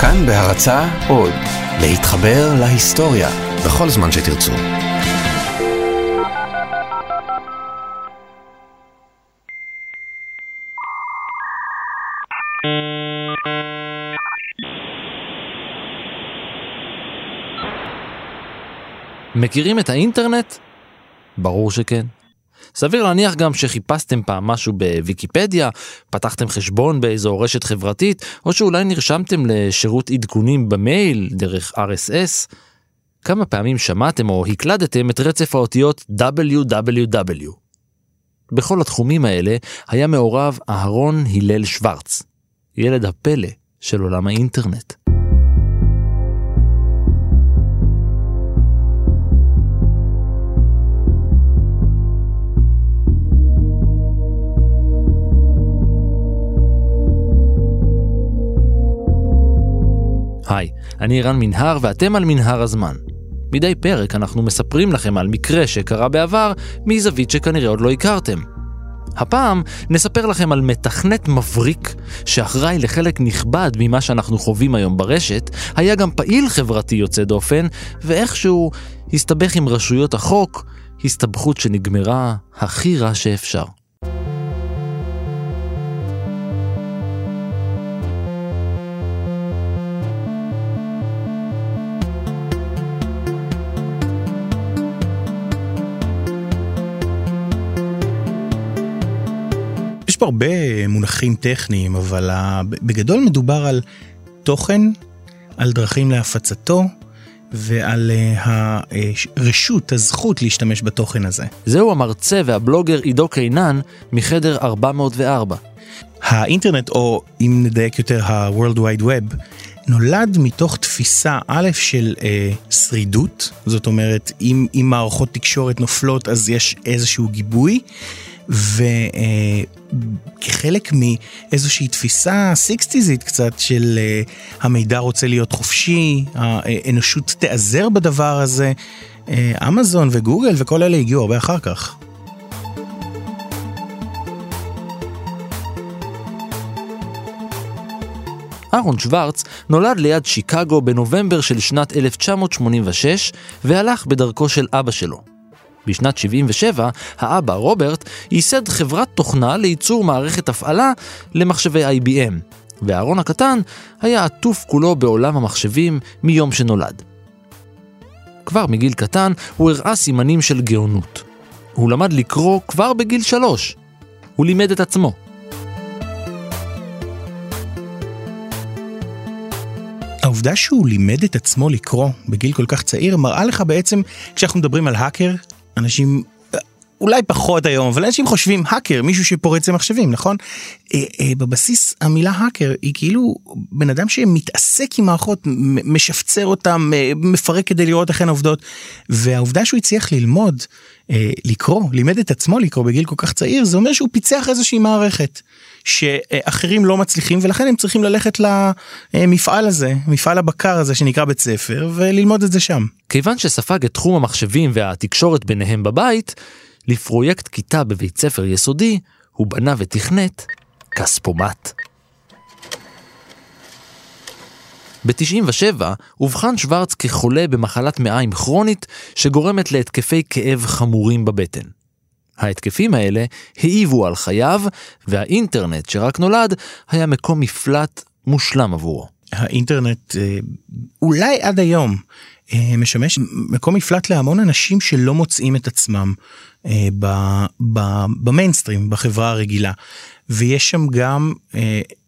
כאן בהרצה עוד, להתחבר להיסטוריה בכל זמן שתרצו. מכירים את האינטרנט? ברור שכן. סביר להניח גם שחיפשתם פעם משהו בוויקיפדיה, פתחתם חשבון באיזו רשת חברתית, או שאולי נרשמתם לשירות עדכונים במייל דרך RSS. כמה פעמים שמעתם או הקלדתם את רצף האותיות www. בכל התחומים האלה היה מעורב אהרון הלל שוורץ, ילד הפלא של עולם האינטרנט. היי, אני רן מנהר ואתם על מנהר הזמן. מדי פרק אנחנו מספרים לכם על מקרה שקרה בעבר מזווית שכנראה עוד לא הכרתם. הפעם נספר לכם על מתכנת מבריק שאחראי לחלק נכבד ממה שאנחנו חווים היום ברשת, היה גם פעיל חברתי יוצא דופן, ואיכשהו הסתבך עם רשויות החוק, הסתבכות שנגמרה הכי רע שאפשר. יש פה הרבה מונחים טכניים, אבל בגדול מדובר על תוכן, על דרכים להפצתו ועל הרשות, הזכות להשתמש בתוכן הזה. זהו המרצה והבלוגר עידו קינן מחדר 404. האינטרנט, או אם נדייק יותר ה-World Wide Web, נולד מתוך תפיסה א' של אה, שרידות, זאת אומרת, אם, אם מערכות תקשורת נופלות אז יש איזשהו גיבוי. וכחלק מאיזושהי תפיסה סיקסטיזית קצת של אה, המידע רוצה להיות חופשי, האנושות תיעזר בדבר הזה, אה, אמזון וגוגל וכל אלה הגיעו הרבה אחר כך. אהרון שוורץ נולד ליד שיקגו בנובמבר של שנת 1986 והלך בדרכו של אבא שלו. בשנת 77, האבא, רוברט, ייסד חברת תוכנה לייצור מערכת הפעלה למחשבי IBM, ואהרון הקטן היה עטוף כולו בעולם המחשבים מיום שנולד. כבר מגיל קטן הוא הראה סימנים של גאונות. הוא למד לקרוא כבר בגיל שלוש. הוא לימד את עצמו. העובדה שהוא לימד את עצמו לקרוא בגיל כל כך צעיר מראה לך בעצם, כשאנחנו מדברים על האקר, אנשים אולי פחות היום, אבל אנשים חושבים האקר, מישהו שפורץ למחשבים, נכון? אה, אה, בבסיס המילה האקר היא כאילו בן אדם שמתעסק עם מערכות, משפצר אותם, אה, מפרק כדי לראות איך הן עובדות, והעובדה שהוא הצליח ללמוד, לקרוא, לימד את עצמו לקרוא בגיל כל כך צעיר, זה אומר שהוא פיצח איזושהי מערכת. שאחרים לא מצליחים ולכן הם צריכים ללכת למפעל הזה, מפעל הבקר הזה שנקרא בית ספר וללמוד את זה שם. כיוון שספג את תחום המחשבים והתקשורת ביניהם בבית, לפרויקט כיתה בבית ספר יסודי, הוא בנה ותכנת כספומט. ב-97 אובחן שוורץ כחולה במחלת מעיים כרונית שגורמת להתקפי כאב חמורים בבטן. ההתקפים האלה העיבו על חייו, והאינטרנט שרק נולד היה מקום מפלט מושלם עבורו. האינטרנט אה, אולי עד היום משמש מקום מפלט להמון אנשים שלא מוצאים את עצמם אה, במיינסטרים, בחברה הרגילה. ויש שם גם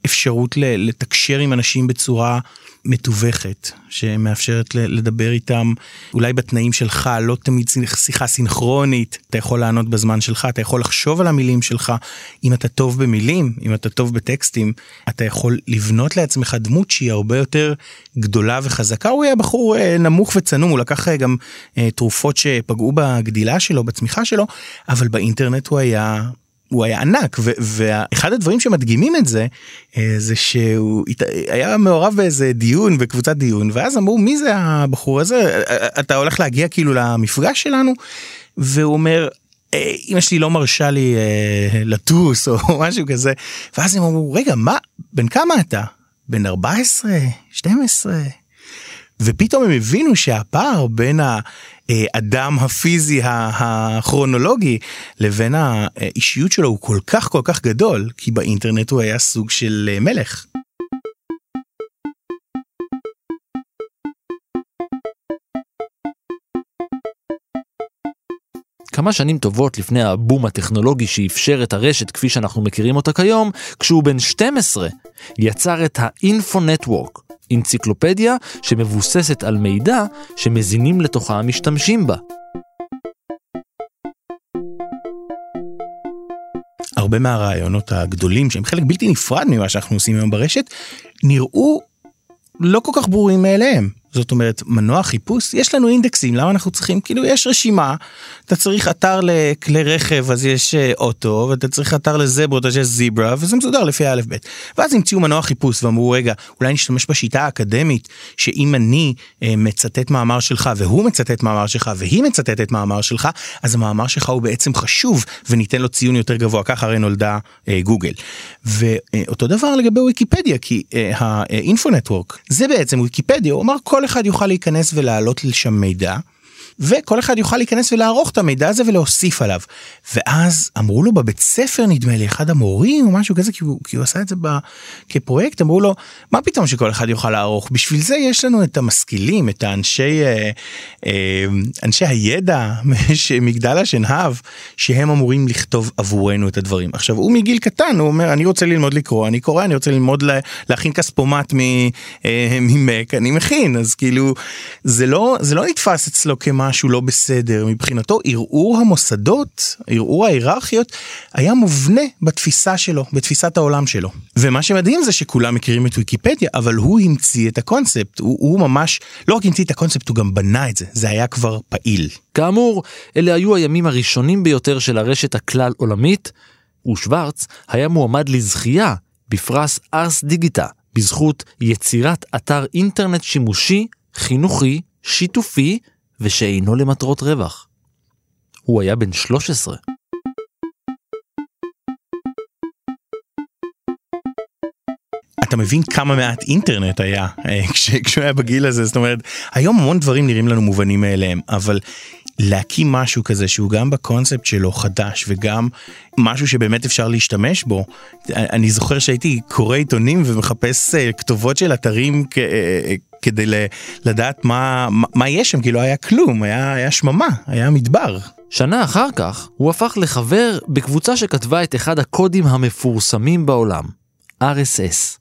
אפשרות לתקשר עם אנשים בצורה מתווכת שמאפשרת לדבר איתם אולי בתנאים שלך לא תמיד שיחה סינכרונית. אתה יכול לענות בזמן שלך אתה יכול לחשוב על המילים שלך. אם אתה טוב במילים אם אתה טוב בטקסטים אתה יכול לבנות לעצמך דמות שהיא הרבה יותר גדולה וחזקה. הוא היה בחור אה, נמוך וצנום הוא לקח אה, גם אה, תרופות שפגעו בגדילה שלו בצמיחה שלו אבל באינטרנט הוא היה הוא היה ענק ואחד הדברים שמדגימים את זה אה, זה שהוא היה מעורב באיזה דיון בקבוצת דיון ואז אמרו מי זה הבחור הזה? אה, אה, אתה הולך להגיע כאילו למפגש שלנו? והוא אומר אמא שלי לא מרשה לי לטוס או משהו כזה. ואז הם אמרו רגע מה בן כמה אתה? בן 14, 12, ופתאום הם הבינו שהפער בין האדם הפיזי הכרונולוגי לבין האישיות שלו הוא כל כך כל כך גדול, כי באינטרנט הוא היה סוג של אה, מלך. כמה שנים טובות לפני הבום הטכנולוגי שאפשר את הרשת כפי שאנחנו מכירים אותה כיום, כשהוא בן 12, יצר את ה-Info Network, אנציקלופדיה שמבוססת על מידע שמזינים לתוכה המשתמשים בה. הרבה מהרעיונות הגדולים שהם חלק בלתי נפרד ממה שאנחנו עושים היום ברשת נראו לא כל כך ברורים מאליהם. זאת אומרת מנוע חיפוש? יש לנו אינדקסים למה אנחנו צריכים? כאילו יש רשימה אתה צריך אתר לכלי רכב אז יש אה, אוטו ואתה צריך אתר לזברות אז יש זיברה וזה מסודר לפי ב' ואז המציאו מנוע חיפוש ואמרו רגע אולי נשתמש בשיטה האקדמית שאם אני אה, מצטט מאמר שלך והוא מצטט מאמר שלך והיא מצטטת מאמר שלך אז המאמר שלך הוא בעצם חשוב וניתן לו ציון יותר גבוה. ככה הרי נולדה אה, גוגל. ואותו דבר לגבי ויקיפדיה כי אה, האינפו נטוורק. זה בעצם ויקיפדיה הוא אמר כל אחד יוכל להיכנס ולהעלות לשם מידע. וכל אחד יוכל להיכנס ולערוך את המידע הזה ולהוסיף עליו. ואז אמרו לו בבית ספר נדמה לי אחד המורים או משהו כזה כי הוא, כי הוא עשה את זה ב, כפרויקט אמרו לו מה פתאום שכל אחד יוכל לערוך בשביל זה יש לנו את המשכילים את האנשי אה, אה, אנשי הידע מגדל השנהב שהם אמורים לכתוב עבורנו את הדברים עכשיו הוא מגיל קטן הוא אומר אני רוצה ללמוד לקרוא אני קורא אני רוצה ללמוד לה, להכין כספומט אה, ממק אני מכין אז כאילו זה לא זה לא נתפס אצלו כמה. משהו לא בסדר. מבחינתו ערעור המוסדות ערעור ההיררכיות היה מובנה בתפיסה שלו בתפיסת העולם שלו. ומה שמדהים זה שכולם מכירים את ויקיפדיה אבל הוא המציא את הקונספט. הוא, הוא ממש לא רק המציא את הקונספט הוא גם בנה את זה. זה היה כבר פעיל. כאמור אלה היו הימים הראשונים ביותר של הרשת הכלל עולמית ושוורץ היה מועמד לזכייה בפרס ארס דיגיטה בזכות יצירת אתר אינטרנט שימושי, חינוכי, שיתופי ושאינו למטרות רווח. הוא היה בן 13. אתה מבין כמה מעט אינטרנט היה אה, כשהוא היה בגיל הזה זאת אומרת היום המון דברים נראים לנו מובנים מאליהם אבל להקים משהו כזה שהוא גם בקונספט שלו חדש וגם משהו שבאמת אפשר להשתמש בו. אני זוכר שהייתי קורא עיתונים ומחפש אה, כתובות של אתרים אה, כדי לדעת מה, מה יש שם, כי לא היה כלום, היה, היה שממה, היה מדבר. שנה אחר כך הוא הפך לחבר בקבוצה שכתבה את אחד הקודים המפורסמים בעולם, RSS.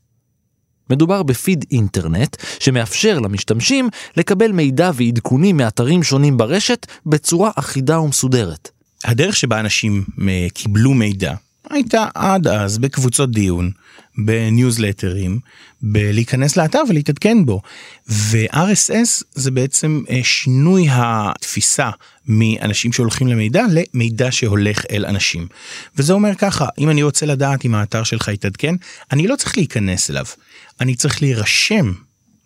מדובר בפיד אינטרנט שמאפשר למשתמשים לקבל מידע ועדכונים מאתרים שונים ברשת בצורה אחידה ומסודרת. הדרך שבה אנשים אה, קיבלו מידע הייתה עד אז בקבוצות דיון, בניוזלטרים, בלהיכנס לאתר ולהתעדכן בו. ו-RSS זה בעצם אה, שינוי התפיסה מאנשים שהולכים למידע למידע שהולך אל אנשים. וזה אומר ככה, אם אני רוצה לדעת אם האתר שלך יתעדכן, אני לא צריך להיכנס אליו, אני צריך להירשם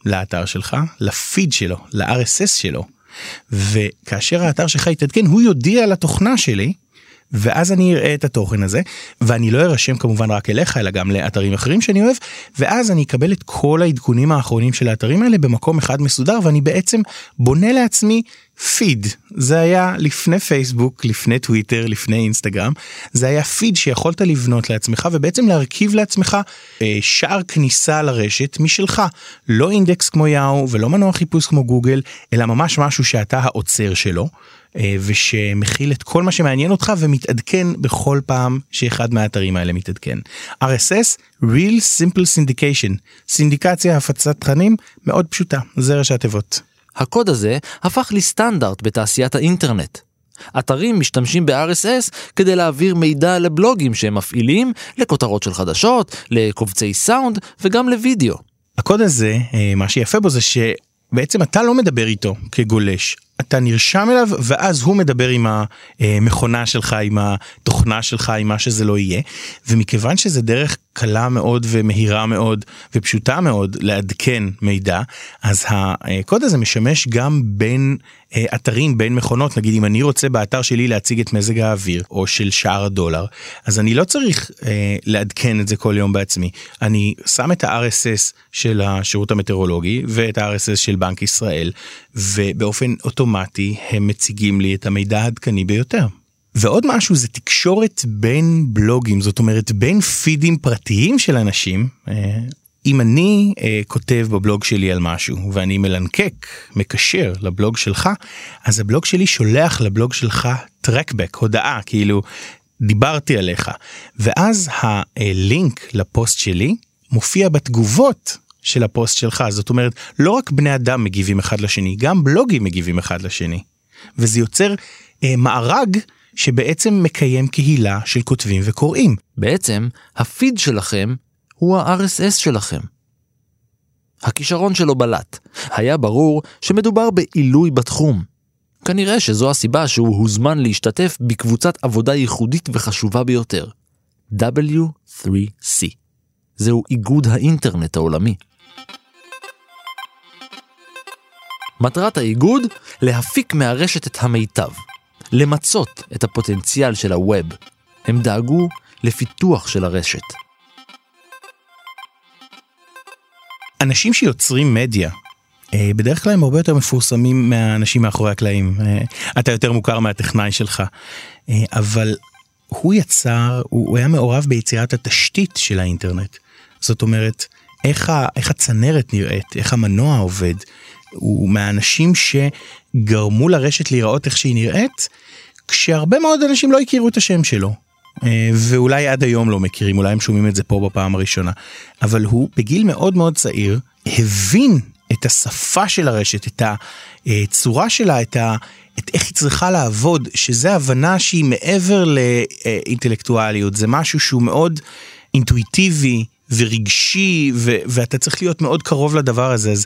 לאתר שלך, לפיד שלו, ל-RSS שלו. וכאשר האתר שלך יתעדכן הוא יודיע לתוכנה שלי ואז אני אראה את התוכן הזה ואני לא ארשם כמובן רק אליך אלא גם לאתרים אחרים שאני אוהב ואז אני אקבל את כל העדכונים האחרונים של האתרים האלה במקום אחד מסודר ואני בעצם בונה לעצמי פיד זה היה לפני פייסבוק לפני טוויטר לפני אינסטגרם. זה היה פיד שיכולת לבנות לעצמך ובעצם להרכיב לעצמך אה, שער כניסה לרשת משלך. לא אינדקס כמו יאו ולא מנוע חיפוש כמו גוגל אלא ממש משהו שאתה העוצר שלו. אה, ושמכיל את כל מה שמעניין אותך ומתעדכן בכל פעם שאחד מהאתרים האלה מתעדכן. RSS, Real Simple Syndication, סינדיקציה הפצת תכנים מאוד פשוטה, זה ראשי התיבות. הקוד הזה הפך לסטנדרט בתעשיית האינטרנט. אתרים משתמשים ב-RSS כדי להעביר מידע לבלוגים שהם מפעילים, לכותרות של חדשות, לקובצי סאונד וגם לוידאו. הקוד הזה, אה, מה שיפה בו זה שבעצם אתה לא מדבר איתו כגולש, אתה נרשם אליו ואז הוא מדבר עם המכונה שלך עם התוכנה שלך עם מה שזה לא יהיה. ומכיוון שזה דרך קלה מאוד ומהירה מאוד ופשוטה מאוד לעדכן מידע, אז הקוד הזה משמש גם בין אה, אתרים, בין מכונות, נגיד אם אני רוצה באתר שלי להציג את מזג האוויר או של שער הדולר, אז אני לא צריך אה, לעדכן את זה כל יום בעצמי. אני שם את ה-RSS של השירות המטאורולוגי ואת ה-RSS של בנק ישראל, ובאופן אוטומטי הם מציגים לי את המידע העדכני ביותר. ועוד משהו זה תקשורת בין בלוגים, זאת אומרת בין פידים פרטיים של אנשים. אה, אם אני אה, כותב בבלוג שלי על משהו ואני מלנקק, מקשר לבלוג שלך, אז הבלוג שלי שולח לבלוג שלך טרקבק, הודעה, כאילו דיברתי עליך. ואז הלינק לפוסט שלי מופיע בתגובות של הפוסט שלך, זאת אומרת, לא רק בני אדם מגיבים אחד לשני, גם בלוגים מגיבים אחד לשני. וזה יוצר אה, מארג שבעצם מקיים קהילה של כותבים וקוראים. בעצם, הפיד שלכם הוא ה-RSS שלכם. הכישרון שלו בלט. היה ברור שמדובר בעילוי בתחום. כנראה שזו הסיבה שהוא הוזמן להשתתף בקבוצת עבודה ייחודית וחשובה ביותר, W3C. זהו איגוד האינטרנט העולמי. מטרת האיגוד להפיק מהרשת את המיטב, למצות את הפוטנציאל של הווב. הם דאגו לפיתוח של הרשת. אנשים שיוצרים מדיה, אה, בדרך כלל הם הרבה יותר מפורסמים מהאנשים מאחורי הקלעים. אה, אתה יותר מוכר מהטכנאי שלך. אה, אבל הוא יצר, הוא היה מעורב ביצירת התשתית של האינטרנט. זאת אומרת, איך, הצנרת נראית, איך המנוע עובד. הוא מהאנשים שגרמו לרשת להיראות איך שהיא נראית, כשהרבה מאוד אנשים לא הכירו את השם שלו. אה, ואולי עד היום לא מכירים, אולי הם שומעים את זה פה בפעם הראשונה. אבל הוא בגיל מאוד מאוד צעיר הבין את השפה של הרשת, את הצורה שלה, את, ה, את איך היא צריכה לעבוד, שזה הבנה שהיא מעבר לאינטלקטואליות, זה משהו שהוא מאוד אינטואיטיבי ורגשי, ו, ואתה צריך להיות מאוד קרוב לדבר הזה. אז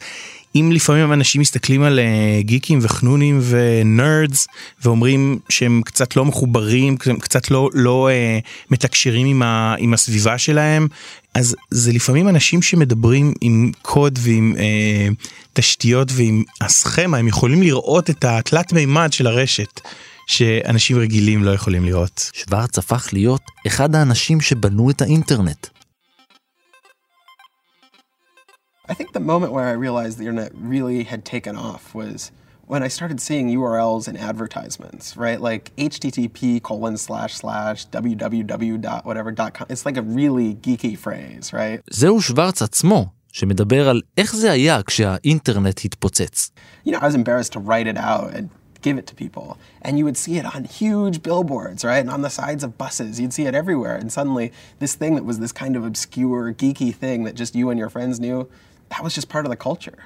אם לפעמים אנשים מסתכלים על uh, גיקים וחנונים ונרדס ואומרים שהם קצת לא מחוברים, קצת לא, לא uh, מתקשרים עם, ה, עם הסביבה שלהם, אז זה לפעמים אנשים שמדברים עם קוד ועם uh, תשתיות ועם הסכמה, הם יכולים לראות את התלת מימד של הרשת. שאנשים רגילים לא יכולים לראות. שוורץ הפך להיות אחד האנשים שבנו את האינטרנט. I think the moment where I realized the internet really had taken off was when I started seeing URLs in advertisements, right? Like http colon slash slash www dot whatever dot com. It's like a really geeky phrase, right? זהו שוורץ עצמו, שמדבר על איך זה היה כשהאינטרנט התפוצץ. You know, I was embarrassed to write it out and give it to people. And you would see it on huge billboards, right? And on the sides of buses. You'd see it everywhere. And suddenly, this thing that was this kind of obscure, geeky thing that just you and your friends knew that was just part of the culture.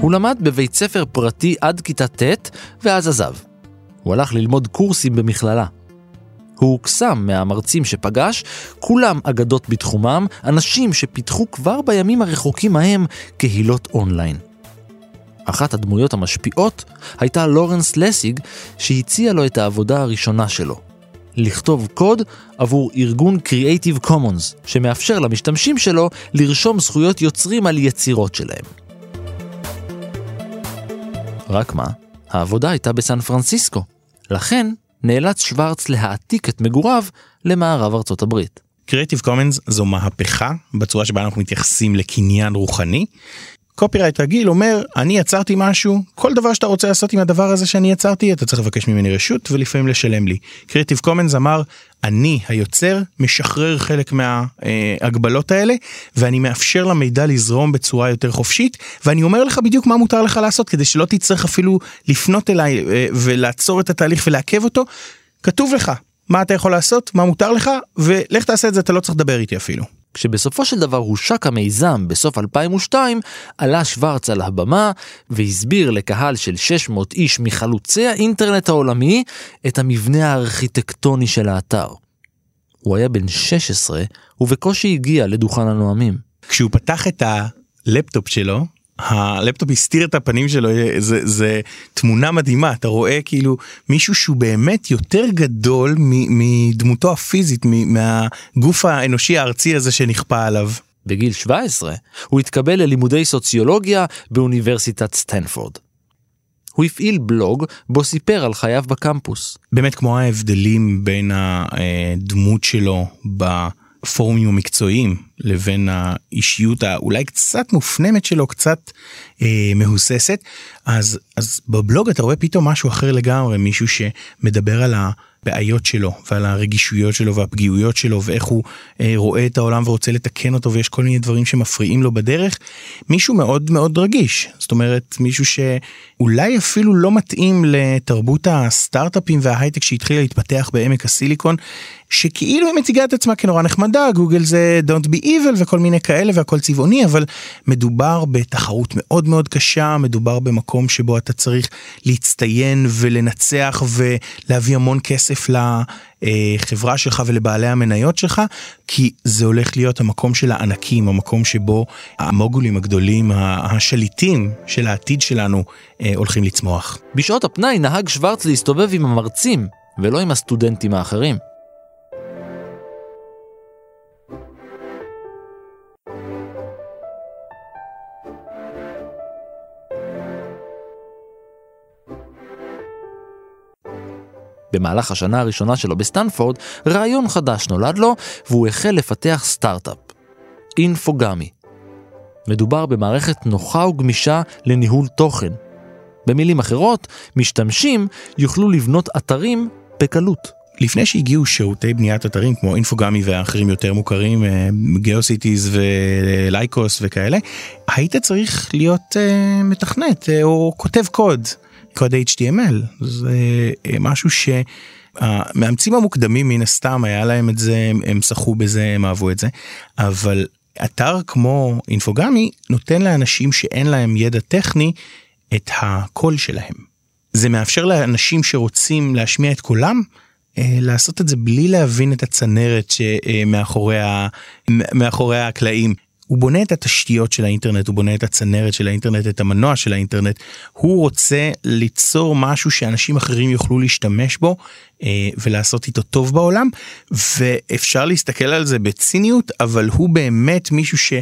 הוא למד בבית ספר פרטי עד כיתה ט' ואז עזב. הוא הלך ללמוד קורסים במכללה. הוא הוקסם מהמרצים שפגש, כולם אגדות בתחומם, אנשים שפיתחו כבר בימים הרחוקים ההם קהילות אונליין. אחת הדמויות המשפיעות הייתה לורנס לסיג, שהציע לו את העבודה הראשונה שלו. לכתוב קוד עבור ארגון Creative Commons, שמאפשר למשתמשים שלו לרשום זכויות יוצרים על יצירות שלהם. רק מה, העבודה הייתה בסן פרנסיסקו, לכן נאלץ שוורץ להעתיק את מגוריו למערב ארצות הברית. Creative Commons זו מהפכה בצורה שבה אנחנו מתייחסים לקניין רוחני. קופירייט רגיל אומר אני יצרתי משהו כל דבר שאתה רוצה לעשות עם הדבר הזה שאני יצרתי אתה צריך לבקש ממני רשות ולפעמים לשלם לי. קריאטיב קומנס אמר אני היוצר משחרר חלק מההגבלות האלה ואני מאפשר למידע לזרום בצורה יותר חופשית ואני אומר לך בדיוק מה מותר לך לעשות כדי שלא תצטרך אפילו לפנות אליי אה, ולעצור את התהליך ולעכב אותו. כתוב לך מה אתה יכול לעשות מה מותר לך ולך תעשה את זה אתה לא צריך לדבר איתי אפילו. כשבסופו של דבר הושק המיזם בסוף 2002, עלה שוורץ על הבמה והסביר לקהל של 600 איש מחלוצי האינטרנט העולמי את המבנה הארכיטקטוני של האתר. הוא היה בן 16 ובקושי הגיע לדוכן הנואמים. כשהוא פתח את הלפטופ שלו, הלפטופ הסתיר את הפנים שלו, זה, זה תמונה מדהימה, אתה רואה כאילו מישהו שהוא באמת יותר גדול מדמותו הפיזית, מהגוף האנושי הארצי הזה שנכפה עליו. בגיל 17 הוא התקבל ללימודי סוציולוגיה באוניברסיטת סטנפורד. הוא הפעיל בלוג בו סיפר על חייו בקמפוס. באמת כמו ההבדלים בין הדמות שלו בפורומים המקצועיים לבין האישיות האולי קצת מופנמת שלו, קצת אה, מהוססת, אז, אז בבלוג אתה רואה פתאום משהו אחר לגמרי, מישהו שמדבר על. הבעיות שלו ועל הרגישויות שלו והפגיעויות שלו ואיך הוא אה, רואה את העולם ורוצה לתקן אותו ויש כל מיני דברים שמפריעים לו בדרך. מישהו מאוד מאוד רגיש, זאת אומרת מישהו שאולי אפילו לא מתאים לתרבות הסטארט-אפים וההייטק שהתחילה להתפתח בעמק הסיליקון, שכאילו היא מציגה את עצמה כנורא נחמדה, גוגל זה Don't be evil וכל מיני כאלה והכל צבעוני, אבל מדובר בתחרות מאוד מאוד קשה, מדובר במקום שבו אתה צריך להצטיין ולנצח ולהביא המון כסף לחברה שלך ולבעלי המניות שלך, כי זה הולך להיות המקום של הענקים, המקום שבו המוגולים הגדולים, השליטים של העתיד שלנו אה, הולכים לצמוח. בשעות הפנאי נהג שוורץ להסתובב עם המרצים ולא עם הסטודנטים האחרים. במהלך השנה הראשונה שלו בסטנפורד, רעיון חדש נולד לו, והוא החל לפתח סטארט-אפ. Infogami. מדובר במערכת נוחה וגמישה לניהול תוכן. במילים אחרות, משתמשים יוכלו לבנות אתרים בקלות. לפני שהגיעו שירותי בניית אתרים כמו אינפוגמי ואחרים יותר מוכרים, גיאוסיטיז ולייקוס וכאלה, היית צריך להיות uh, מתכנת uh, או כותב קוד. קוד HTML זה אה, משהו שהמאמצים המוקדמים מן הסתם היה להם את זה הם שחו בזה הם אהבו את זה אבל אתר כמו אינפוגמי נותן לאנשים שאין להם ידע טכני את הקול שלהם. זה מאפשר לאנשים שרוצים להשמיע את קולם אה, לעשות את זה בלי להבין את הצנרת שמאחורי הקלעים. הוא בונה את התשתיות של האינטרנט, הוא בונה את הצנרת של האינטרנט, את המנוע של האינטרנט. הוא רוצה ליצור משהו שאנשים אחרים יוכלו להשתמש בו אה, ולעשות איתו טוב בעולם, ואפשר להסתכל על זה בציניות, אבל הוא באמת מישהו ש...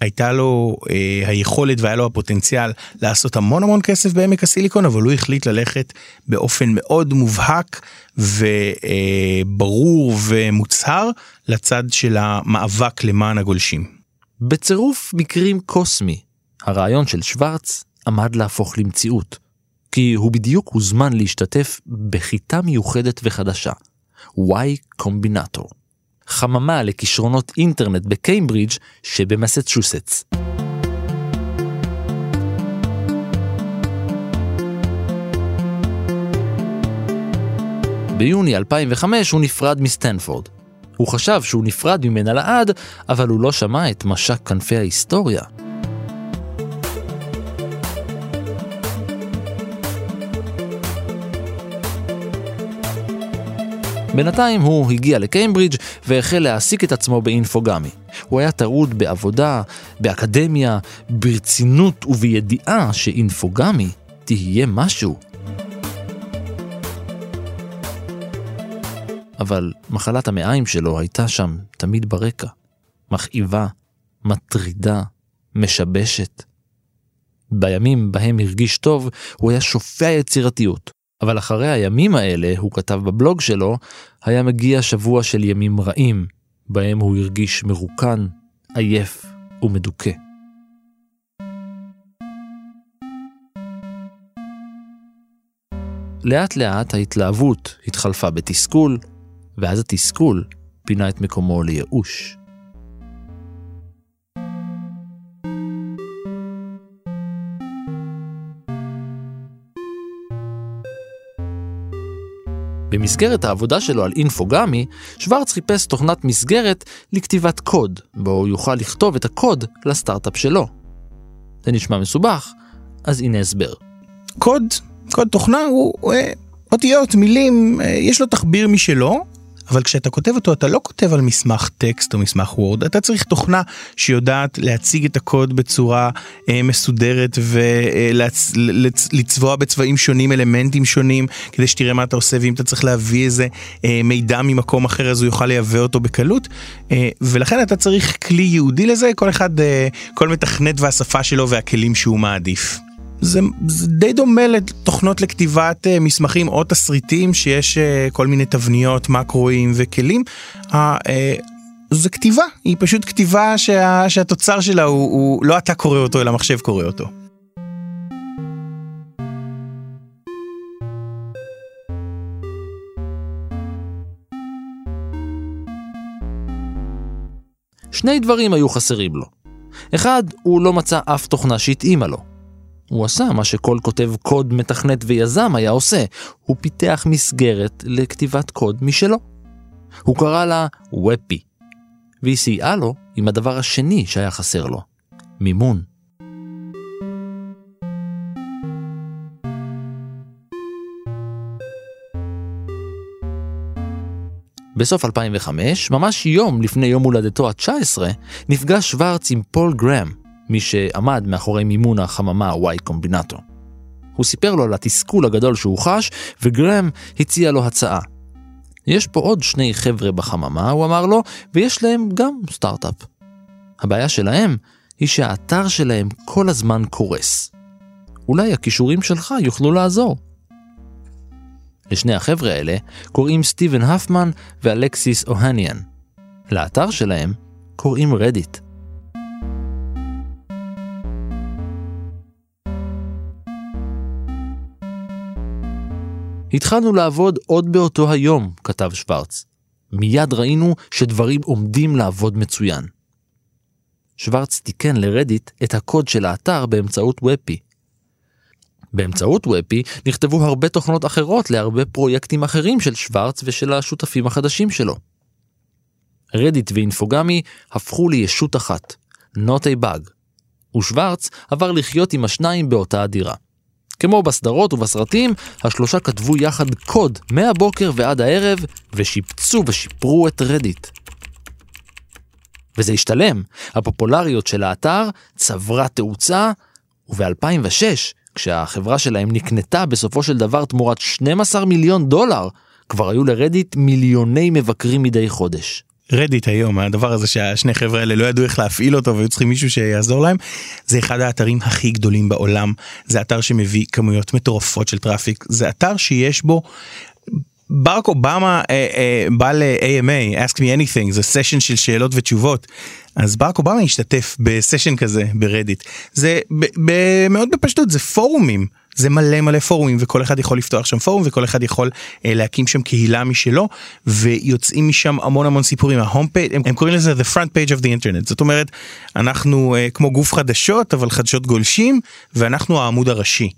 הייתה לו אה, היכולת והיה לו הפוטנציאל לעשות המון המון כסף בעמק הסיליקון אבל הוא החליט ללכת באופן מאוד מובהק וברור אה, ומוצהר לצד של המאבק למען הגולשים. בצירוף מקרים קוסמי, הרעיון של שוורץ עמד להפוך למציאות, כי הוא בדיוק הוזמן להשתתף בכיתה מיוחדת וחדשה, Y קומבינטור, חממה לכישרונות אינטרנט בקיימברידג' שבמסצ'וסטס. ביוני 2005 הוא נפרד מסטנפורד, הוא חשב שהוא נפרד ממנה לעד, אבל הוא לא שמע את משק כנפי ההיסטוריה. בינתיים הוא הגיע לקיימברידג' והחל להעסיק את עצמו באינפוגמי. הוא היה טרוד בעבודה, באקדמיה, ברצינות ובידיעה שאינפוגמי תהיה משהו. אבל מחלת המעיים שלו הייתה שם תמיד ברקע. מכאיבה, מטרידה, משבשת. בימים בהם הרגיש טוב, הוא היה שופע יצירתיות. אבל אחרי הימים האלה, הוא כתב בבלוג שלו, היה מגיע שבוע של ימים רעים, בהם הוא הרגיש מרוקן, עייף ומדוכא. לאט לאט ההתלהבות התחלפה בתסכול, ואז התסכול פינה את מקומו לייאוש. במסגרת העבודה שלו על אינפוגמי, שוורץ חיפש תוכנת מסגרת לכתיבת קוד, בו הוא יוכל לכתוב את הקוד לסטארט-אפ שלו. זה נשמע מסובך, אז הנה הסבר. קוד, קוד תוכנה הוא, אותיות, מילים, אה, יש לו תחביר משלו, אבל כשאתה כותב אותו אתה לא כותב על מסמך טקסט או מסמך וורד, אתה צריך תוכנה שיודעת להציג את הקוד בצורה אה, מסודרת ולצבוע בצבעים שונים אלמנטים שונים כדי שתראה מה אתה עושה ואם אתה צריך להביא איזה אה, מידע ממקום אחר אז הוא יוכל לייבא אותו בקלות אה, ולכן אתה צריך כלי ייעודי לזה כל אחד אה, כל מתכנת והשפה שלו והכלים שהוא מעדיף. זה, זה די דומה לתוכנות לכתיבת uh, מסמכים או תסריטים שיש uh, כל מיני תבניות, מקרואים וכלים. Uh, זה כתיבה, היא פשוט כתיבה שה, שהתוצר שלה הוא, הוא לא אתה קורא אותו אלא המחשב קורא אותו. שני דברים היו חסרים לו. אחד, הוא לא מצא אף תוכנה שהתאימה לו. הוא עשה מה שכל כותב קוד מתכנת ויזם היה עושה, הוא פיתח מסגרת לכתיבת קוד משלו. הוא קרא לה ופי, והיא סייעה לו עם הדבר השני שהיה חסר לו, מימון. בסוף 2005, ממש יום לפני יום הולדתו ה-19, נפגש שוורץ עם פול גראם, מי שעמד מאחורי מימון החממה Y קומבינטו. הוא סיפר לו על התסכול הגדול שהוא חש, וגראם הציע לו הצעה. יש פה עוד שני חבר'ה בחממה, הוא אמר לו, ויש להם גם סטארט-אפ. הבעיה שלהם היא שהאתר שלהם כל הזמן קורס. אולי הכישורים שלך יוכלו לעזור. לשני החבר'ה האלה קוראים סטיבן הפמן ואלקסיס אוהניאן. לאתר שלהם קוראים רדיט. התחלנו לעבוד עוד באותו היום, כתב שוורץ. מיד ראינו שדברים עומדים לעבוד מצוין. שוורץ תיקן לרדיט את הקוד של האתר באמצעות ופי. באמצעות ופי נכתבו הרבה תוכנות אחרות להרבה פרויקטים אחרים של שוורץ ושל השותפים החדשים שלו. רדיט ואינפוגמי הפכו לישות אחת, not a bug, ושוורץ עבר לחיות עם השניים באותה הדירה. כמו בסדרות ובסרטים, השלושה כתבו יחד קוד מהבוקר ועד הערב, ושיפצו ושיפרו את רדיט. וזה השתלם, הפופולריות של האתר צברה תאוצה, וב-2006, כשהחברה שלהם נקנתה בסופו של דבר תמורת 12 מיליון דולר, כבר היו לרדיט מיליוני מבקרים מדי חודש. רדיט היום הדבר הזה שהשני חבר'ה האלה לא ידעו איך להפעיל אותו והיו צריכים מישהו שיעזור להם זה אחד האתרים הכי גדולים בעולם זה אתר שמביא כמויות מטורפות של traffic זה אתר שיש בו. ברק אובמה אה, אה, בא ל-AMA, ask me anything, זה סשן של שאלות ותשובות. אז ברק אובמה השתתף בסשן כזה ברדיט. זה מאוד בפשטות, זה פורומים. זה מלא מלא פורומים וכל אחד יכול לפתוח שם פורום וכל אחד יכול אה, להקים שם קהילה משלו ויוצאים משם המון המון סיפורים ה home page הם, הם קוראים לזה the front page of the internet זאת אומרת אנחנו אה, כמו גוף חדשות אבל חדשות גולשים ואנחנו העמוד הראשי.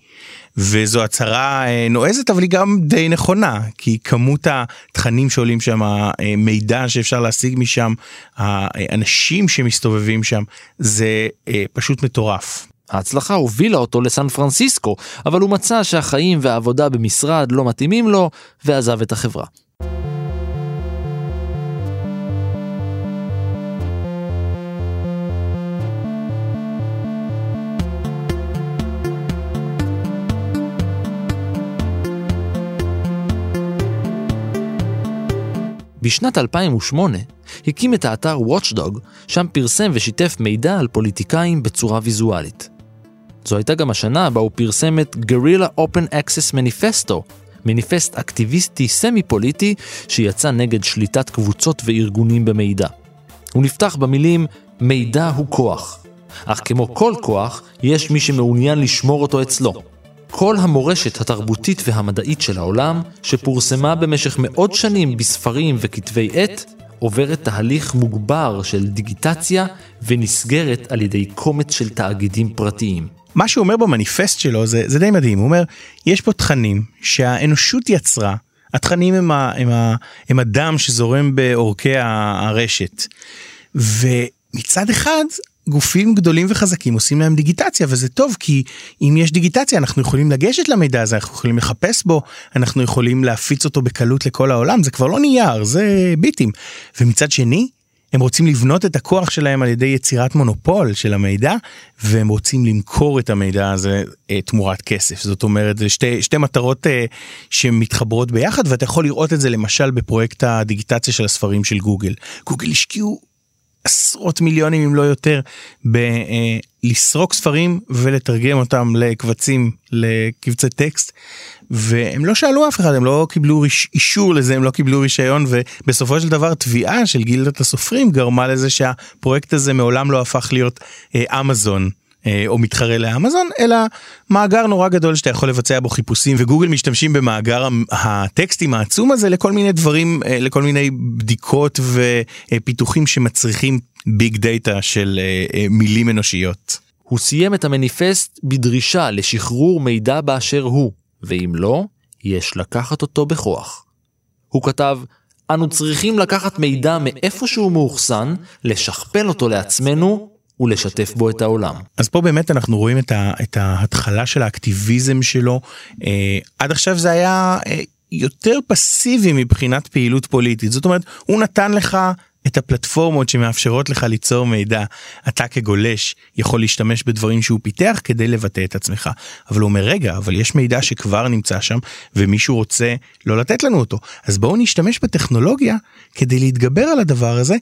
וזו הצהרה אה, נועזת אבל היא גם די נכונה כי כמות התכנים שעולים שם המידע אה, שאפשר להשיג משם האנשים שמסתובבים שם זה אה, פשוט מטורף. ההצלחה הובילה אותו לסן פרנסיסקו, אבל הוא מצא שהחיים והעבודה במשרד לא מתאימים לו, ועזב את החברה. בשנת 2008 הקים את האתר Watchdog, שם פרסם ושיתף מידע על פוליטיקאים בצורה ויזואלית. זו הייתה גם השנה בה הוא פרסם את Guerrilla Open Access Manifesto, מניפסט אקטיביסטי סמי-פוליטי שיצא נגד שליטת קבוצות וארגונים במידע. הוא נפתח במילים מידע הוא כוח, אך כמו כל כוח, יש מי שמעוניין לשמור אותו אצלו. כל המורשת התרבותית והמדעית של העולם, שפורסמה במשך מאות שנים בספרים וכתבי עת, עוברת תהליך מוגבר של דיגיטציה ונסגרת על ידי קומץ של תאגידים פרטיים. מה שהוא אומר במניפסט שלו זה, זה די מדהים, הוא אומר, יש פה תכנים שהאנושות יצרה, התכנים הם, ה, הם, ה, הם הדם שזורם בעורקי הרשת. ומצד אחד גופים גדולים וחזקים עושים להם דיגיטציה וזה טוב כי אם יש דיגיטציה אנחנו יכולים לגשת למידע הזה אנחנו יכולים לחפש בו אנחנו יכולים להפיץ אותו בקלות לכל העולם זה כבר לא נייר זה ביטים. ומצד שני הם רוצים לבנות את הכוח שלהם על ידי יצירת מונופול של המידע והם רוצים למכור את המידע הזה אה, תמורת כסף. זאת אומרת זה שתי, שתי מטרות אה, שמתחברות ביחד ואתה יכול לראות את זה למשל בפרויקט הדיגיטציה של הספרים של גוגל. גוגל השקיעו עשרות מיליונים אם לא יותר בלסרוק אה, ספרים ולתרגם אותם לקבצים לקבצי טקסט והם לא שאלו אף אחד הם לא קיבלו אישור לזה הם לא קיבלו רישיון ובסופו של דבר תביעה של גילדת הסופרים גרמה לזה שהפרויקט הזה מעולם לא הפך להיות אה, אמזון. אה, או מתחרה לאמזון אלא מאגר נורא גדול שאתה יכול לבצע בו חיפושים וגוגל משתמשים במאגר הטקסטים העצום הזה לכל מיני דברים אה, לכל מיני בדיקות ופיתוחים שמצריכים ביג דאטה של אה, מילים אנושיות. הוא סיים את המניפסט בדרישה לשחרור מידע באשר הוא, ואם לא, יש לקחת אותו בכוח. הוא כתב, אנו צריכים לקחת מידע מאיפה שהוא מאוחסן, לשכפל אותו לעצמנו ולשתף בו את העולם. אז פה באמת אנחנו רואים את, ה, את ההתחלה של האקטיביזם שלו. אה, עד עכשיו זה היה אה, יותר פסיבי מבחינת פעילות פוליטית. זאת אומרת, הוא נתן לך את הפלטפורמות שמאפשרות לך ליצור מידע. אתה כגולש יכול להשתמש בדברים שהוא פיתח כדי לבטא את עצמך. אבל הוא אומר רגע אבל יש מידע שכבר נמצא שם ומישהו רוצה לא לתת לנו אותו אז בואו נשתמש בטכנולוגיה כדי להתגבר על הדבר הזה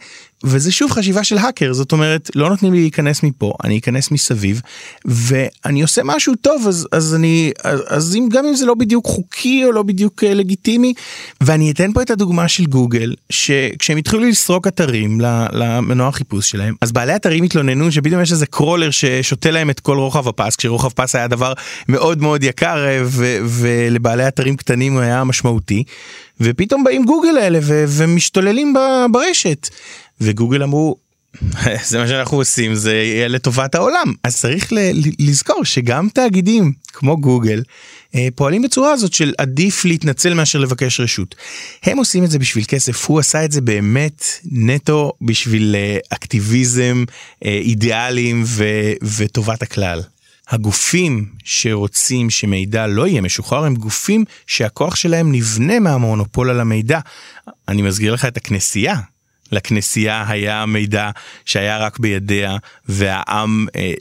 וזה שוב חשיבה של האקר זאת אומרת לא נותנים לי להיכנס מפה אני אכנס מסביב ואני עושה משהו טוב אז אז אני אז, אז אם גם אם זה לא בדיוק חוקי או לא בדיוק אה, לגיטימי ואני אתן פה את הדוגמה של גוגל שכשהם התחילו לסרוק אתרים למנוע החיפוש שלהם. אז בעלי אתרים התלוננו שפתאום יש איזה קרולר ששותה להם את כל רוחב הפס כשרוחב פס היה דבר מאוד מאוד יקר אה, ולבעלי אתרים קטנים היה משמעותי. ופתאום באים גוגל האלה ומשתוללים ברשת. וגוגל אמרו זה מה שאנחנו עושים זה יהיה לטובת העולם. אז צריך לזכור שגם תאגידים כמו גוגל פועלים בצורה הזאת של עדיף להתנצל מאשר לבקש רשות. הם עושים את זה בשביל כסף הוא עשה את זה באמת נטו בשביל אה, אקטיביזם אה, אידיאלים ו- וטובת הכלל. הגופים שרוצים שמידע לא יהיה משוחרר הם גופים שהכוח שלהם נבנה מהמונופול על המידע. אני מזכיר לך את הכנסייה לכנסייה היה מידע שהיה רק בידיה והעם אה,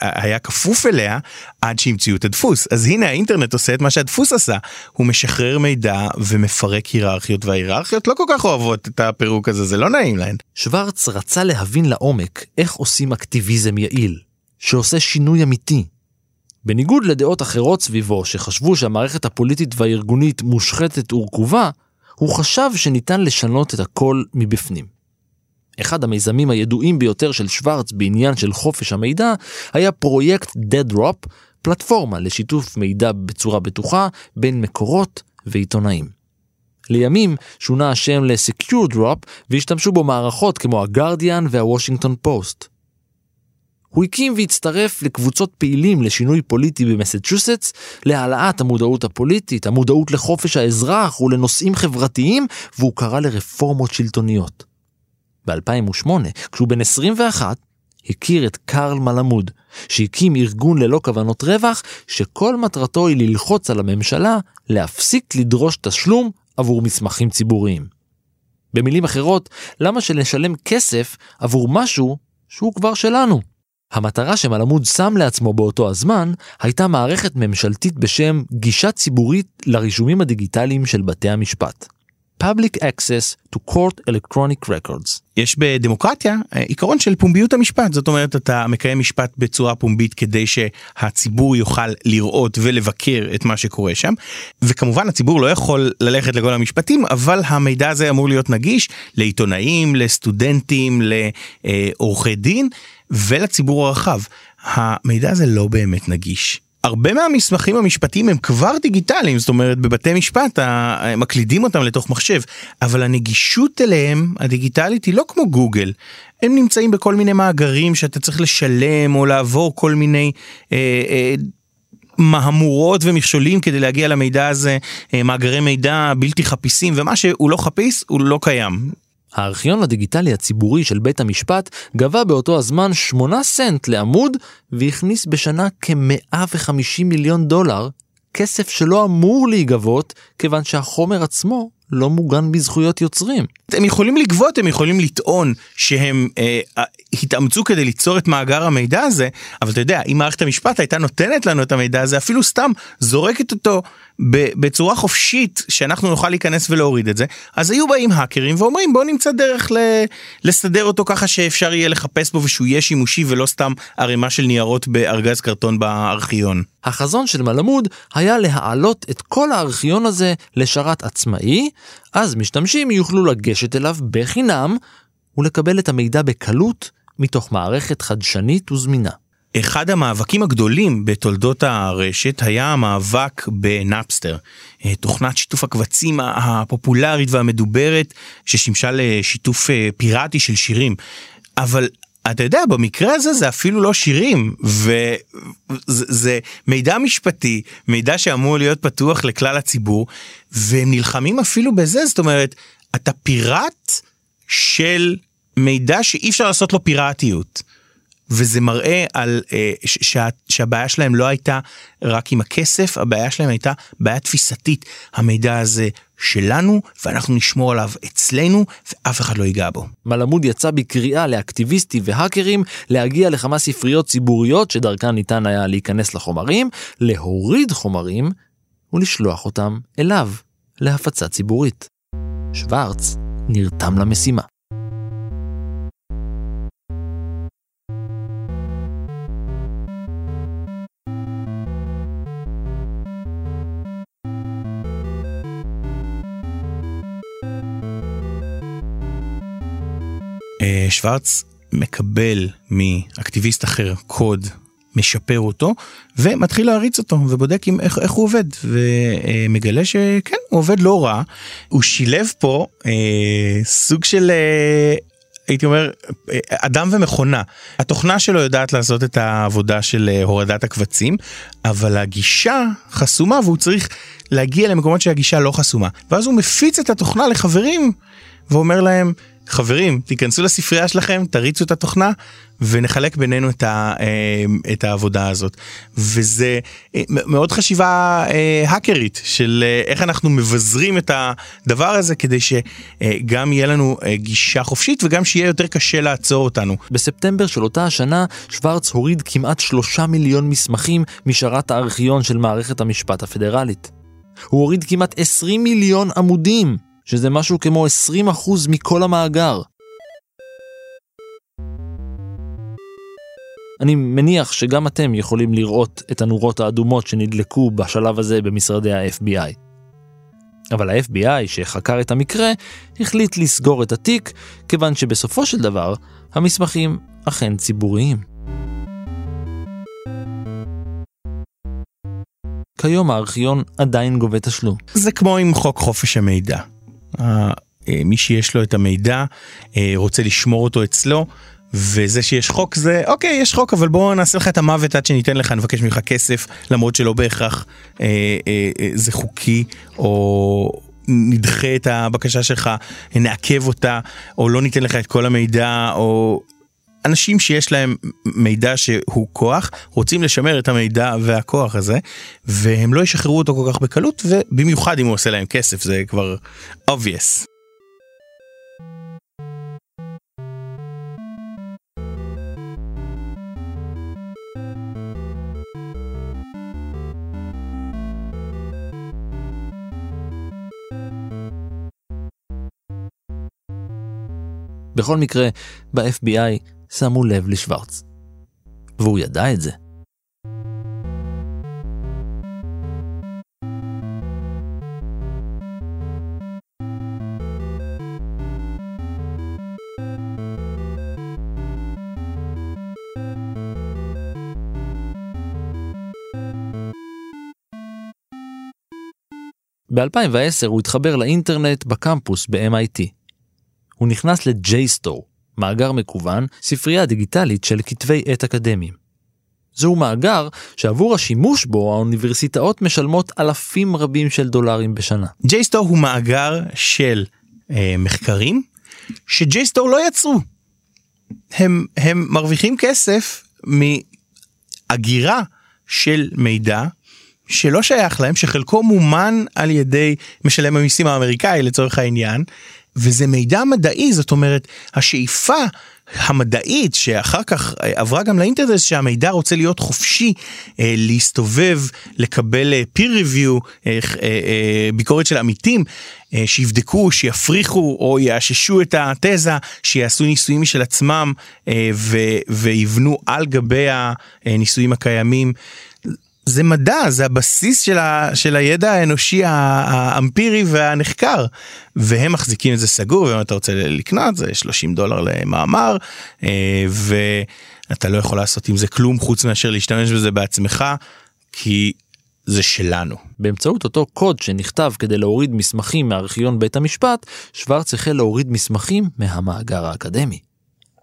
היה כפוף אליה עד שהמציאו את הדפוס אז הנה האינטרנט עושה את מה שהדפוס עשה הוא משחרר מידע ומפרק היררכיות וההיררכיות לא כל כך אוהבות את הפירוק הזה זה לא נעים להן. שוורץ רצה להבין לעומק איך עושים אקטיביזם יעיל שעושה שינוי אמיתי. בניגוד לדעות אחרות סביבו שחשבו שהמערכת הפוליטית והארגונית מושחתת ורקובה הוא חשב שניתן לשנות את הכל מבפנים. אחד המיזמים הידועים ביותר של שוורץ בעניין של חופש המידע היה פרויקט Dead Drop, פלטפורמה לשיתוף מידע בצורה בטוחה בין מקורות ועיתונאים. לימים שונה השם ל-Secure Drop והשתמשו בו מערכות כמו הגרדיאן והוושינגטון פוסט. הוא הקים והצטרף לקבוצות פעילים לשינוי פוליטי במסצ'וסטס, להעלאת המודעות הפוליטית, המודעות לחופש האזרח ולנושאים חברתיים, והוא קרא לרפורמות שלטוניות. ב-2008, כשהוא בן 21, הכיר את קרל מלמוד, שהקים ארגון ללא כוונות רווח, שכל מטרתו היא ללחוץ על הממשלה להפסיק לדרוש תשלום עבור מסמכים ציבוריים. במילים אחרות, למה שנשלם כסף עבור משהו שהוא כבר שלנו? המטרה שמלמוד שם לעצמו באותו הזמן הייתה מערכת ממשלתית בשם גישה ציבורית לרישומים הדיגיטליים של בתי המשפט. Public Access to Court Electronic Records. יש בדמוקרטיה אה, עיקרון של פומביות המשפט זאת אומרת אתה מקיים משפט בצורה פומבית כדי שהציבור יוכל לראות ולבקר את מה שקורה שם וכמובן הציבור לא יכול ללכת לכל המשפטים אבל המידע הזה אמור להיות נגיש לעיתונאים לסטודנטים לעורכי דין ולציבור הרחב. המידע הזה לא באמת נגיש. הרבה מהמסמכים המשפטיים הם כבר דיגיטליים, זאת אומרת בבתי משפט מקלידים אותם לתוך מחשב, אבל הנגישות אליהם הדיגיטלית היא לא כמו גוגל. הם נמצאים בכל מיני מאגרים שאתה צריך לשלם או לעבור כל מיני אה, אה, מהמורות ומכשולים כדי להגיע למידע הזה, אה, מאגרי מידע בלתי חפיסים ומה שהוא לא חפיס הוא לא קיים. הארכיון הדיגיטלי הציבורי של בית המשפט גבה באותו הזמן 8 סנט לעמוד והכניס בשנה כ-150 מיליון דולר, כסף שלא אמור להיגבות כיוון שהחומר עצמו לא מוגן בזכויות יוצרים. הם יכולים לגבות, הם יכולים לטעון שהם אה, אה, התאמצו כדי ליצור את מאגר המידע הזה, אבל אתה יודע, אם מערכת המשפט הייתה נותנת לנו את המידע הזה, אפילו סתם זורקת אותו בצורה חופשית, שאנחנו נוכל להיכנס ולהוריד את זה, אז היו באים האקרים ואומרים בואו נמצא דרך ל- לסדר אותו ככה שאפשר יהיה לחפש בו ושהוא יהיה שימושי ולא סתם ערימה של ניירות בארגז קרטון בארכיון. החזון של מלמוד היה להעלות את כל הארכיון הזה לשרת עצמאי, אז משתמשים יוכלו לגשת אליו בחינם ולקבל את המידע בקלות מתוך מערכת חדשנית וזמינה. אחד המאבקים הגדולים בתולדות הרשת היה המאבק בנאפסטר, אה, תוכנת שיתוף הקבצים הפופולרית והמדוברת ששימשה לשיתוף אה, פיראטי של שירים. אבל אתה יודע, במקרה הזה זה אפילו לא שירים, וזה מידע משפטי, מידע שאמור להיות פתוח לכלל הציבור, והם נלחמים אפילו בזה, זאת אומרת, אתה פיראט של מידע שאי אפשר לעשות לו פיראטיות. וזה מראה על אה, שה, שהבעיה שלהם לא הייתה רק עם הכסף, הבעיה שלהם הייתה בעיה תפיסתית. המידע הזה שלנו, ואנחנו נשמור עליו אצלנו, ואף אחד לא ייגע בו. מלמוד יצא בקריאה לאקטיביסטים והאקרים להגיע לכמה ספריות ציבוריות שדרכן ניתן היה להיכנס לחומרים, להוריד חומרים ולשלוח אותם אליו, להפצה ציבורית. שוורץ נרתם למשימה. שוורץ מקבל מאקטיביסט אחר קוד, משפר אותו ומתחיל להריץ אותו ובודק עם איך, איך הוא עובד ומגלה שכן הוא עובד לא רע. הוא שילב פה אה, סוג של אה, הייתי אומר אה, אדם ומכונה. התוכנה שלו יודעת לעשות את העבודה של אה, הורדת הקבצים אבל הגישה חסומה והוא צריך להגיע למקומות שהגישה לא חסומה. ואז הוא מפיץ את התוכנה לחברים ואומר להם חברים, תיכנסו לספרייה שלכם, תריצו את התוכנה ונחלק בינינו את, ה, אה, את העבודה הזאת. וזה אה, מאוד חשיבה אה, האקרית של איך אנחנו מבזרים את הדבר הזה כדי שגם יהיה לנו גישה חופשית וגם שיהיה יותר קשה לעצור אותנו. בספטמבר של אותה השנה, שוורץ הוריד כמעט שלושה מיליון מסמכים משרת הארכיון של מערכת המשפט הפדרלית. הוא הוריד כמעט 20 מיליון עמודים. שזה משהו כמו 20% מכל המאגר. אני מניח שגם אתם יכולים לראות את הנורות האדומות שנדלקו בשלב הזה במשרדי ה-FBI. אבל ה-FBI שחקר את המקרה החליט לסגור את התיק, כיוון שבסופו של דבר המסמכים אכן ציבוריים. כיום הארכיון עדיין גובה תשלום. זה כמו עם חוק חופש המידע. אה, מי שיש לו את המידע אה, רוצה לשמור אותו אצלו. וזה שיש חוק זה אוקיי יש חוק אבל בוא נעשה לך את המוות עד שניתן לך נבקש ממך כסף למרות שלא בהכרח אה, אה, אה, זה חוקי או נדחה את הבקשה שלך נעכב אותה או לא ניתן לך את כל המידע או אנשים שיש להם מידע שהוא כוח רוצים לשמר את המידע והכוח הזה והם לא ישחררו אותו כל כך בקלות ובמיוחד אם הוא עושה להם כסף זה כבר obvious. בכל מקרה, ב-FBI שמו לב לשוורץ. והוא ידע את זה. ב-2010 הוא התחבר לאינטרנט בקמפוס ב-MIT. הוא נכנס ל-JSTOR, מאגר מקוון, ספרייה דיגיטלית של כתבי עת אקדמיים. זהו מאגר שעבור השימוש בו האוניברסיטאות משלמות אלפים רבים של דולרים בשנה. JSTOR הוא מאגר של אה, מחקרים שג'ייסטור לא יצרו. הם, הם מרוויחים כסף מאגירה של מידע שלא שייך להם, שחלקו מומן על ידי משלם המיסים האמריקאי לצורך העניין, וזה מידע מדעי, זאת אומרת, השאיפה המדעית שאחר כך אה, עברה גם לאינטרנט שהמידע רוצה להיות חופשי אה, להסתובב לקבל אה, peer review ביקורת של עמיתים שיבדקו שיפריחו או יאששו את התזה שיעשו ניסויים משל עצמם ויבנו על גבי הניסויים הקיימים. זה מדע, זה הבסיס של, ה, של הידע האנושי האמפירי והנחקר. והם מחזיקים את זה סגור, ואם אתה רוצה לקנות זה 30 דולר למאמר, אה, ואתה לא יכול לעשות עם זה כלום חוץ מאשר להשתמש בזה בעצמך, כי זה שלנו. באמצעות אותו קוד שנכתב כדי להוריד מסמכים מארכיון בית המשפט, שוורץ החל להוריד מסמכים מהמאגר האקדמי.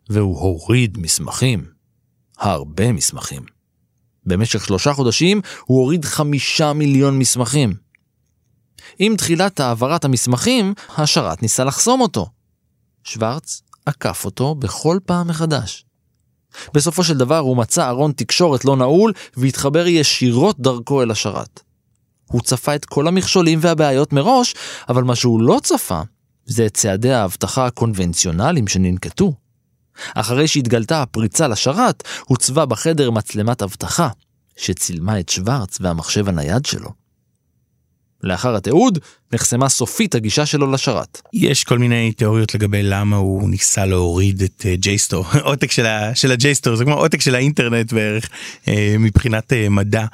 והוא הוריד מסמכים. הרבה מסמכים. במשך שלושה חודשים הוא הוריד חמישה מיליון מסמכים. עם תחילת העברת המסמכים, השרת ניסה לחסום אותו. שוורץ עקף אותו בכל פעם מחדש. בסופו של דבר הוא מצא ארון תקשורת לא נעול והתחבר ישירות דרכו אל השרת. הוא צפה את כל המכשולים והבעיות מראש, אבל מה שהוא לא צפה, זה את צעדי האבטחה הקונבנציונליים שננקטו. אחרי שהתגלתה הפריצה לשרת, הוצבה בחדר מצלמת אבטחה, שצילמה את שוורץ והמחשב הנייד שלו. לאחר התיעוד, נחסמה סופית הגישה שלו לשרת. יש כל מיני תיאוריות לגבי למה הוא ניסה להוריד את ג'ייסטור, uh, עותק של הג'ייסטור, זה כמו עותק של האינטרנט בערך, uh, מבחינת uh, מדע.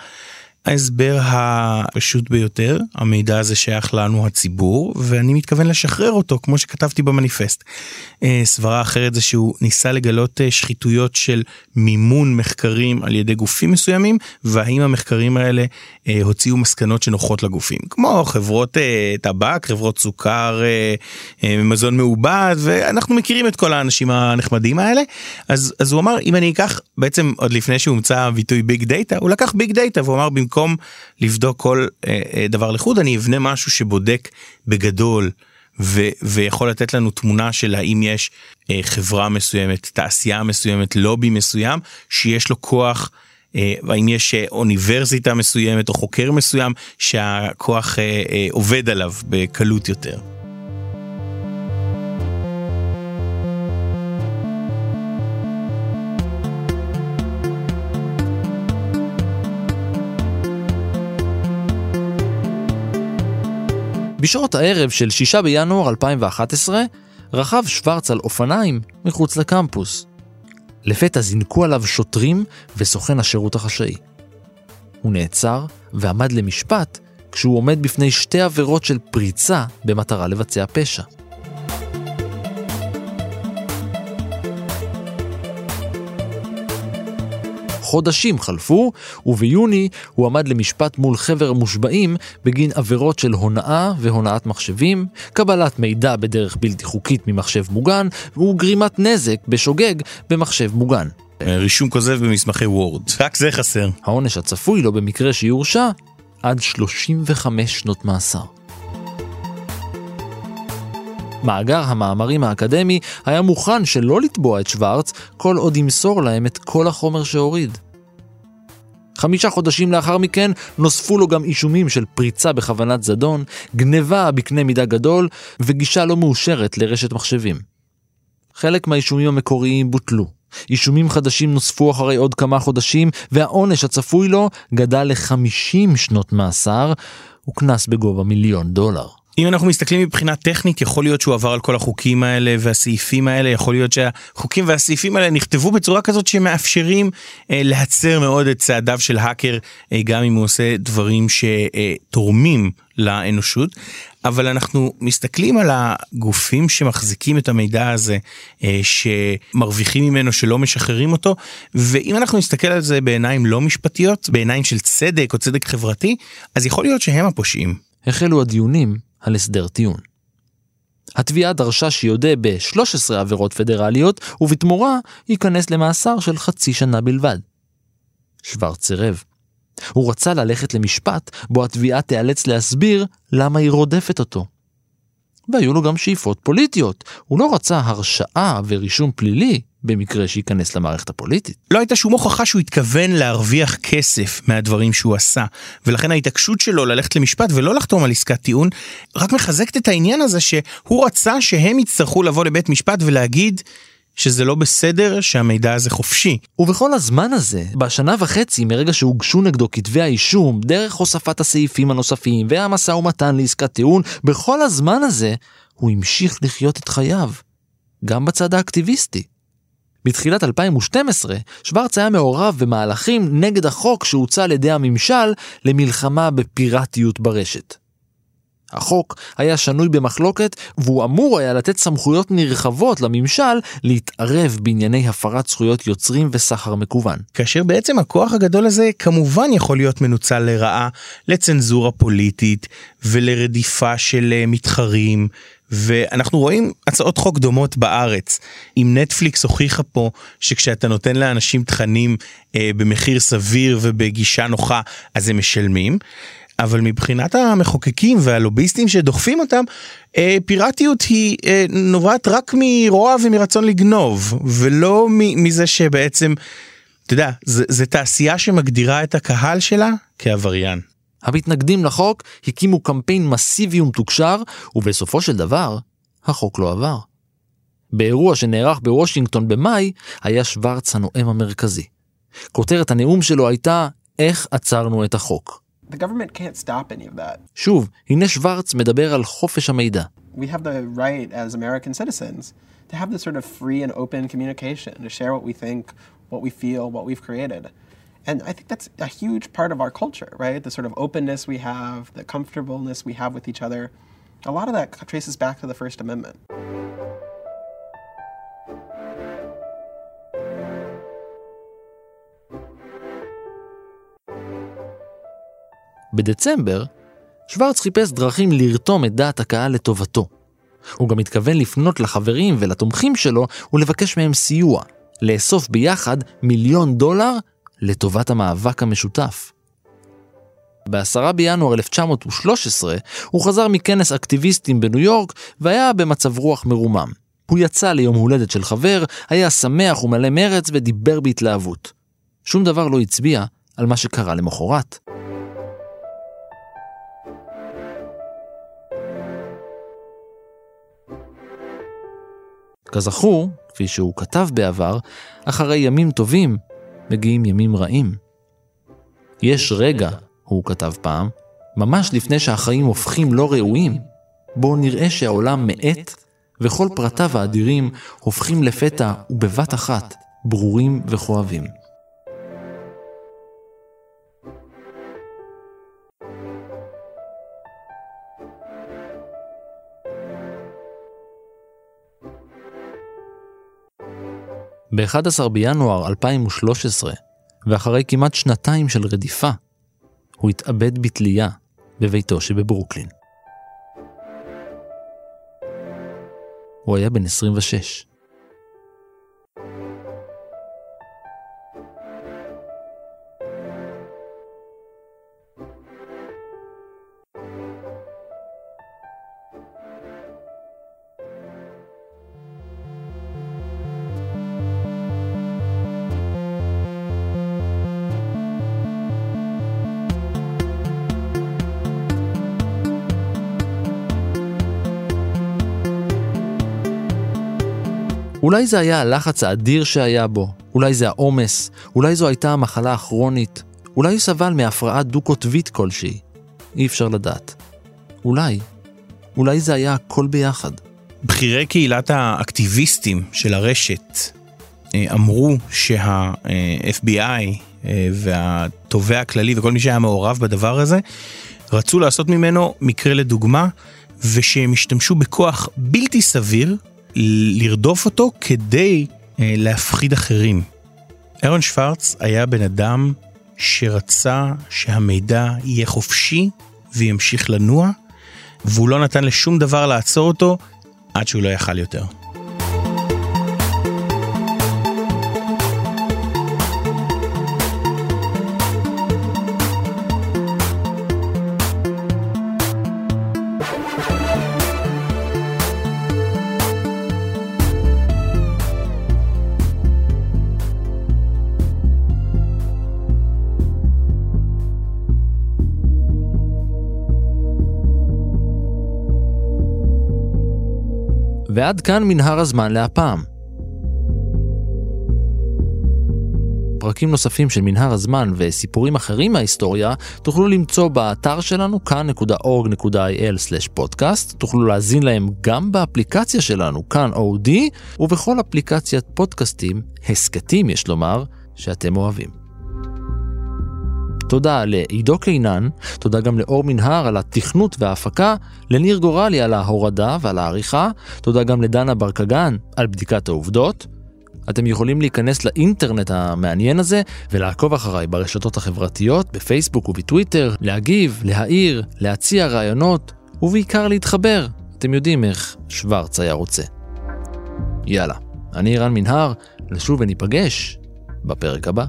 ההסבר הפשוט ביותר, המידע הזה שייך לנו הציבור, ואני מתכוון לשחרר אותו, כמו שכתבתי במניפסט. אה, סברה אחרת זה שהוא ניסה לגלות אה, שחיתויות של מימון מחקרים על ידי גופים מסוימים, והאם המחקרים האלה אה, הוציאו מסקנות שנוחות לגופים, כמו חברות טבק, חברות סוכר, מזון מעובד, ואנחנו מכירים את כל האנשים הנחמדים האלה. אז, אז הוא אמר, אם אני אקח, בעצם עוד לפני שהומצא הביטוי ביג דאטה, הוא לקח ביג דאטה והוא אמר, במקום לבדוק כל אה, אה, דבר לחוד אני אבנה משהו שבודק בגדול ו, ויכול לתת לנו תמונה של האם יש אה, חברה מסוימת, תעשייה מסוימת, לובי מסוים שיש לו כוח. אה, האם יש אה, אוניברסיטה מסוימת או חוקר מסוים שהכוח אה, עובד עליו בקלות יותר. בשעות הערב של 6 בינואר 2011 רכב שוורץ על אופניים מחוץ לקמפוס. לפתע זינקו עליו שוטרים וסוכן השירות החשאי. הוא נעצר ועמד למשפט כשהוא עומד בפני שתי עבירות של פריצה במטרה לבצע פשע. חודשים חלפו, וביוני הוא עמד למשפט מול חבר מושבעים בגין עבירות של הונאה והונאת מחשבים, קבלת מידע בדרך בלתי חוקית ממחשב מוגן, וגרימת נזק בשוגג במחשב מוגן. רישום כוזב במסמכי וורד, רק זה חסר. העונש הצפוי לו במקרה שיורשע, עד 35 שנות מאסר. מאגר המאמרים האקדמי היה מוכן שלא לתבוע את שוורץ כל עוד ימסור להם את כל החומר שהוריד. חמישה חודשים לאחר מכן נוספו לו גם אישומים של פריצה בכוונת זדון, גניבה בקנה מידה גדול וגישה לא מאושרת לרשת מחשבים. חלק מהאישומים המקוריים בוטלו. אישומים חדשים נוספו אחרי עוד כמה חודשים, והעונש הצפוי לו גדל ל-50 שנות מאסר, וקנס בגובה מיליון דולר. אם אנחנו מסתכלים מבחינה טכנית יכול להיות שהוא עבר על כל החוקים האלה והסעיפים האלה יכול להיות שהחוקים והסעיפים האלה נכתבו בצורה כזאת שמאפשרים אה, להצר מאוד את צעדיו של האקר אה, גם אם הוא עושה דברים שתורמים לאנושות אבל אנחנו מסתכלים על הגופים שמחזיקים את המידע הזה אה, שמרוויחים ממנו שלא משחררים אותו ואם אנחנו נסתכל על זה בעיניים לא משפטיות בעיניים של צדק או צדק חברתי אז יכול להיות שהם הפושעים. החלו הדיונים על הסדר טיעון. התביעה דרשה שיודה ב-13 עבירות פדרליות, ובתמורה ייכנס למאסר של חצי שנה בלבד. שוורץ סירב. הוא רצה ללכת למשפט בו התביעה תיאלץ להסביר למה היא רודפת אותו. והיו לו גם שאיפות פוליטיות. הוא לא רצה הרשעה ורישום פלילי במקרה שייכנס למערכת הפוליטית. לא הייתה שום הוכחה שהוא התכוון להרוויח כסף מהדברים שהוא עשה, ולכן ההתעקשות שלו ללכת למשפט ולא לחתום על עסקת טיעון, רק מחזקת את העניין הזה שהוא רצה שהם יצטרכו לבוא לבית משפט ולהגיד שזה לא בסדר שהמידע הזה חופשי. ובכל הזמן הזה, בשנה וחצי מרגע שהוגשו נגדו כתבי האישום, דרך הוספת הסעיפים הנוספים והמשא ומתן לעסקת טיעון, בכל הזמן הזה הוא המשיך לחיות את חייו, גם בצד האקטיביסטי. בתחילת 2012, שוורץ היה מעורב במהלכים נגד החוק שהוצע על ידי הממשל למלחמה בפיראטיות ברשת. החוק היה שנוי במחלוקת והוא אמור היה לתת סמכויות נרחבות לממשל להתערב בענייני הפרת זכויות יוצרים וסחר מקוון. כאשר בעצם הכוח הגדול הזה כמובן יכול להיות מנוצל לרעה לצנזורה פוליטית ולרדיפה של אה, מתחרים ואנחנו רואים הצעות חוק דומות בארץ. אם נטפליקס הוכיחה פה שכשאתה נותן לאנשים תכנים אה, במחיר סביר ובגישה נוחה אז הם משלמים. אבל מבחינת המחוקקים והלוביסטים שדוחפים אותם, אה, פיראטיות היא אה, נובעת רק מרוע ומרצון לגנוב, ולא מזה שבעצם, אתה יודע, זה תעשייה שמגדירה את הקהל שלה כעבריין. המתנגדים לחוק הקימו קמפיין מסיבי ומתוקשר, ובסופו של דבר, החוק לא עבר. באירוע שנערך בוושינגטון במאי, היה שוורץ הנואם המרכזי. כותרת הנאום שלו הייתה איך עצרנו את החוק. The government can't stop any of that. שוב, הנה שוורץ מדבר על חופש המידע. We have the right as American citizens to have this sort of free and open communication, to share what we think, what we feel, what we've created. And I think that's a huge part of our culture, right? The sort of openness we have, the comfortableness we have with each other. A lot of that traces back to the First Amendment. בדצמבר, שוורץ חיפש דרכים לרתום את דעת הקהל לטובתו. הוא גם התכוון לפנות לחברים ולתומכים שלו ולבקש מהם סיוע, לאסוף ביחד מיליון דולר לטובת המאבק המשותף. ב-10 בינואר 1913 הוא חזר מכנס אקטיביסטים בניו יורק והיה במצב רוח מרומם. הוא יצא ליום הולדת של חבר, היה שמח ומלא מרץ ודיבר בהתלהבות. שום דבר לא הצביע על מה שקרה למחרת. כזכור, כפי שהוא כתב בעבר, אחרי ימים טובים מגיעים ימים רעים. יש רגע, הוא כתב פעם, ממש לפני שהחיים הופכים לא ראויים, בו נראה שהעולם מאט וכל פרטיו האדירים הופכים לפתע ובבת אחת ברורים וכואבים. ב-11 בינואר 2013, ואחרי כמעט שנתיים של רדיפה, הוא התאבד בתלייה בביתו שבברוקלין. הוא היה בן 26. אולי זה היה הלחץ האדיר שהיה בו, אולי זה העומס, אולי זו הייתה המחלה הכרונית, אולי הוא סבל מהפרעה דו-קוטבית כלשהי. אי אפשר לדעת. אולי, אולי זה היה הכל ביחד. בכירי קהילת האקטיביסטים של הרשת אה, אמרו שה-FBI אה, והתובע הכללי וכל מי שהיה מעורב בדבר הזה רצו לעשות ממנו מקרה לדוגמה ושהם השתמשו בכוח בלתי סביר לרדוף אותו כדי אה, להפחיד אחרים. אירון שוורץ היה בן אדם שרצה שהמידע יהיה חופשי וימשיך לנוע, והוא לא נתן לשום דבר לעצור אותו עד שהוא לא יכל יותר. ועד כאן מנהר הזמן להפעם. פרקים נוספים של מנהר הזמן וסיפורים אחרים מההיסטוריה תוכלו למצוא באתר שלנו כאן.org.il/פודקאסט, תוכלו להזין להם גם באפליקציה שלנו כאן אודי ובכל אפליקציית פודקאסטים, הסכתים יש לומר, שאתם אוהבים. תודה לעידו קינן, תודה גם לאור מנהר על התכנות וההפקה, לניר גורלי על ההורדה ועל העריכה, תודה גם לדנה ברקגן על בדיקת העובדות, אתם יכולים להיכנס לאינטרנט המעניין הזה ולעקוב אחריי ברשתות החברתיות, בפייסבוק ובטוויטר, להגיב, להעיר, להציע רעיונות, ובעיקר להתחבר. אתם יודעים איך שוורץ היה רוצה. יאללה, אני רן מנהר, נשוב וניפגש בפרק הבא.